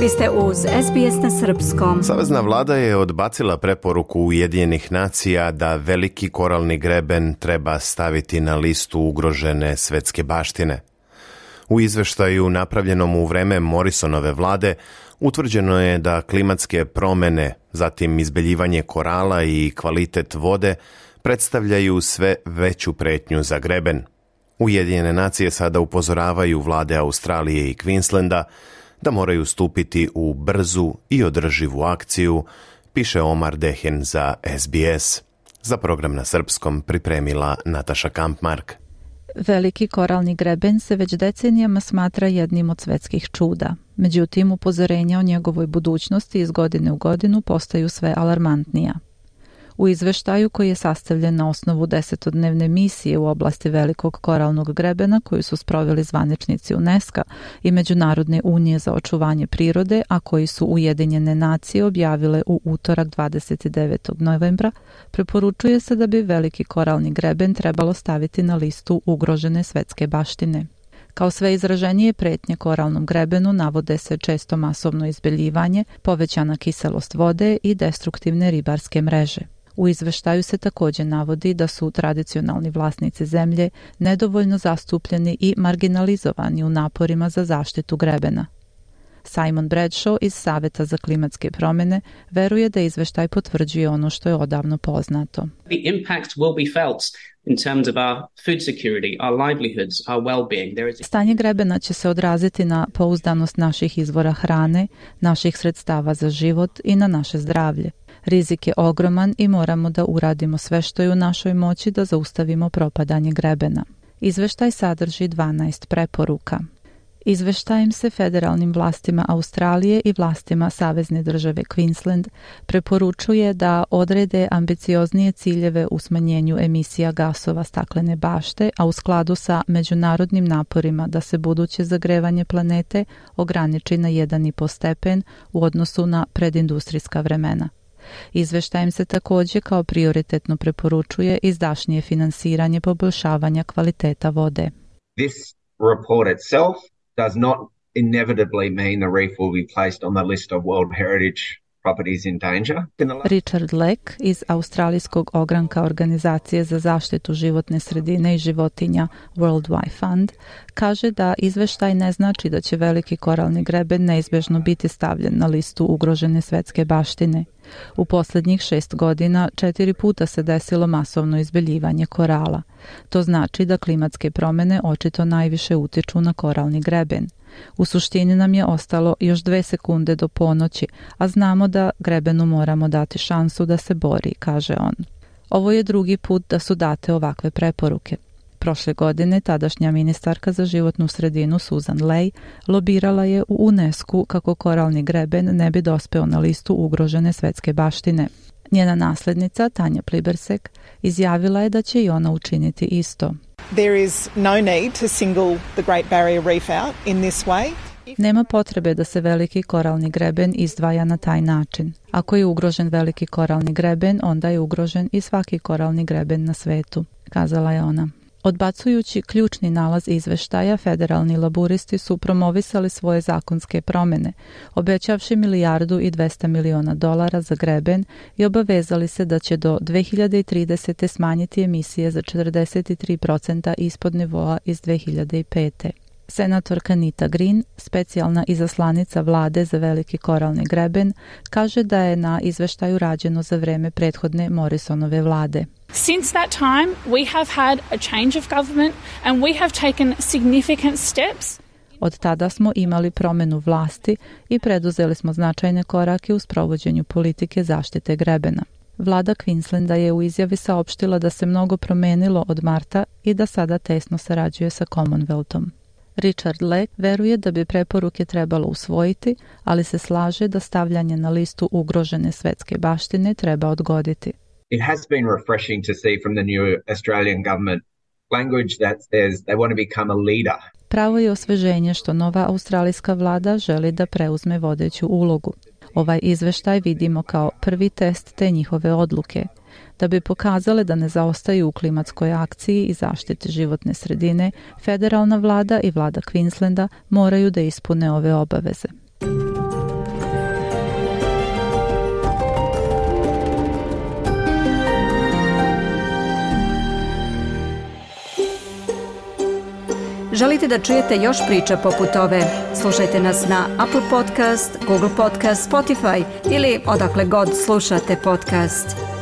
Vi ste uz SBS na Srpskom. Savezna vlada je odbacila preporuku Ujedinjenih nacija da veliki koralni greben treba staviti na listu ugrožene svetske baštine. U izveštaju napravljenom u vreme Morisonove vlade utvrđeno je da klimatske promene, zatim izbeljivanje korala i kvalitet vode predstavljaju sve veću pretnju za greben. Ujedinjene nacije sada upozoravaju vlade Australije i Queenslanda da moraju stupiti u brzu i održivu akciju, piše Omar Dehen za SBS. Za program na srpskom pripremila Nataša Kampmark. Veliki koralni greben se već decenijama smatra jednim od svetskih čuda. Međutim, upozorenja o njegovoj budućnosti iz godine u godinu postaju sve alarmantnija. U izveštaju koji je sastavljen na osnovu desetodnevne misije u oblasti velikog koralnog grebena koju su sproveli zvaničnici UNESCO i Međunarodne unije za očuvanje prirode, a koji su Ujedinjene nacije objavile u utorak 29. novembra, preporučuje se da bi veliki koralni greben trebalo staviti na listu ugrožene svetske baštine. Kao sve izraženije pretnje koralnom grebenu navode se često masovno izbeljivanje, povećana kiselost vode i destruktivne ribarske mreže. U izveštaju se također navodi da su tradicionalni vlasnici zemlje nedovoljno zastupljeni i marginalizovani u naporima za zaštitu grebena. Simon Bradshaw iz Saveta za klimatske promjene veruje da izveštaj potvrđuje ono što je odavno poznato. Stanje grebena će se odraziti na pouzdanost naših izvora hrane, naših sredstava za život i na naše zdravlje. Rizik je ogroman i moramo da uradimo sve što je u našoj moći da zaustavimo propadanje grebena. Izveštaj sadrži 12 preporuka. Izveštajem se federalnim vlastima Australije i vlastima Savezne države Queensland preporučuje da odrede ambicioznije ciljeve u smanjenju emisija gasova staklene bašte, a u skladu sa međunarodnim naporima da se buduće zagrevanje planete ograniči na 1,5 stepen u odnosu na predindustrijska vremena. Izveštajem se takođe kao prioritetno preporučuje izdašnije finansiranje poboljšavanja kvaliteta vode. This report itself does not inevitably mean the reef will be placed on the list of World Heritage Richard Leck iz Australijskog ogranka Organizacije za zaštitu životne sredine i životinja World Wide Fund kaže da izveštaj ne znači da će veliki koralni greben neizbežno biti stavljen na listu ugrožene svetske baštine. U posljednjih šest godina četiri puta se desilo masovno izbeljivanje korala. To znači da klimatske promjene očito najviše utječu na koralni greben – u suštini nam je ostalo još dve sekunde do ponoći, a znamo da grebenu moramo dati šansu da se bori, kaže on. Ovo je drugi put da su date ovakve preporuke. Prošle godine tadašnja ministarka za životnu sredinu Susan Lay lobirala je u UNESCO kako koralni greben ne bi dospeo na listu ugrožene svetske baštine. Njena naslednica, Tanja Plibersek izjavila je da će i ona učiniti isto. There is no need to single the Great Reef in this way. Nema potrebe da se veliki koralni greben izdvaja na taj način. Ako je ugrožen veliki koralni greben, onda je ugrožen i svaki koralni greben na svetu, kazala je ona. Odbacujući ključni nalaz izveštaja, federalni laburisti su promovisali svoje zakonske promjene, obećavši milijardu i 200 miliona dolara za greben i obavezali se da će do 2030. smanjiti emisije za 43% ispod nivoa iz 2005. Senatorka Nita Green, specijalna izaslanica vlade za veliki koralni greben, kaže da je na izveštaju rađeno za vreme prethodne Morrisonove vlade. Since that time we have had a change of government and we have taken significant steps Od tada smo imali promenu vlasti i preduzeli smo značajne korake u sprovođenju politike zaštite grebena. Vlada Queenslanda je u izjavi saopštila da se mnogo promenilo od marta i da sada tesno sarađuje sa Commonwealthom. Richard Leck veruje da bi preporuke trebalo usvojiti, ali se slaže da stavljanje na listu ugrožene svetske baštine treba odgoditi. It has been refreshing to see from the new Australian government language that says they want to become a leader. Pravo je osveženje što nova australijska vlada želi da preuzme vodeću ulogu. Ovaj izveštaj vidimo kao prvi test te njihove odluke – da bi pokazale da ne zaostaju u klimatskoj akciji i zaštiti životne sredine, federalna vlada i vlada Queenslanda moraju da ispune ove obaveze. Želite da čujete još priča poput ove? Slušajte nas na Apple Podcast, Google Podcast, Spotify ili odakle god slušate podcast.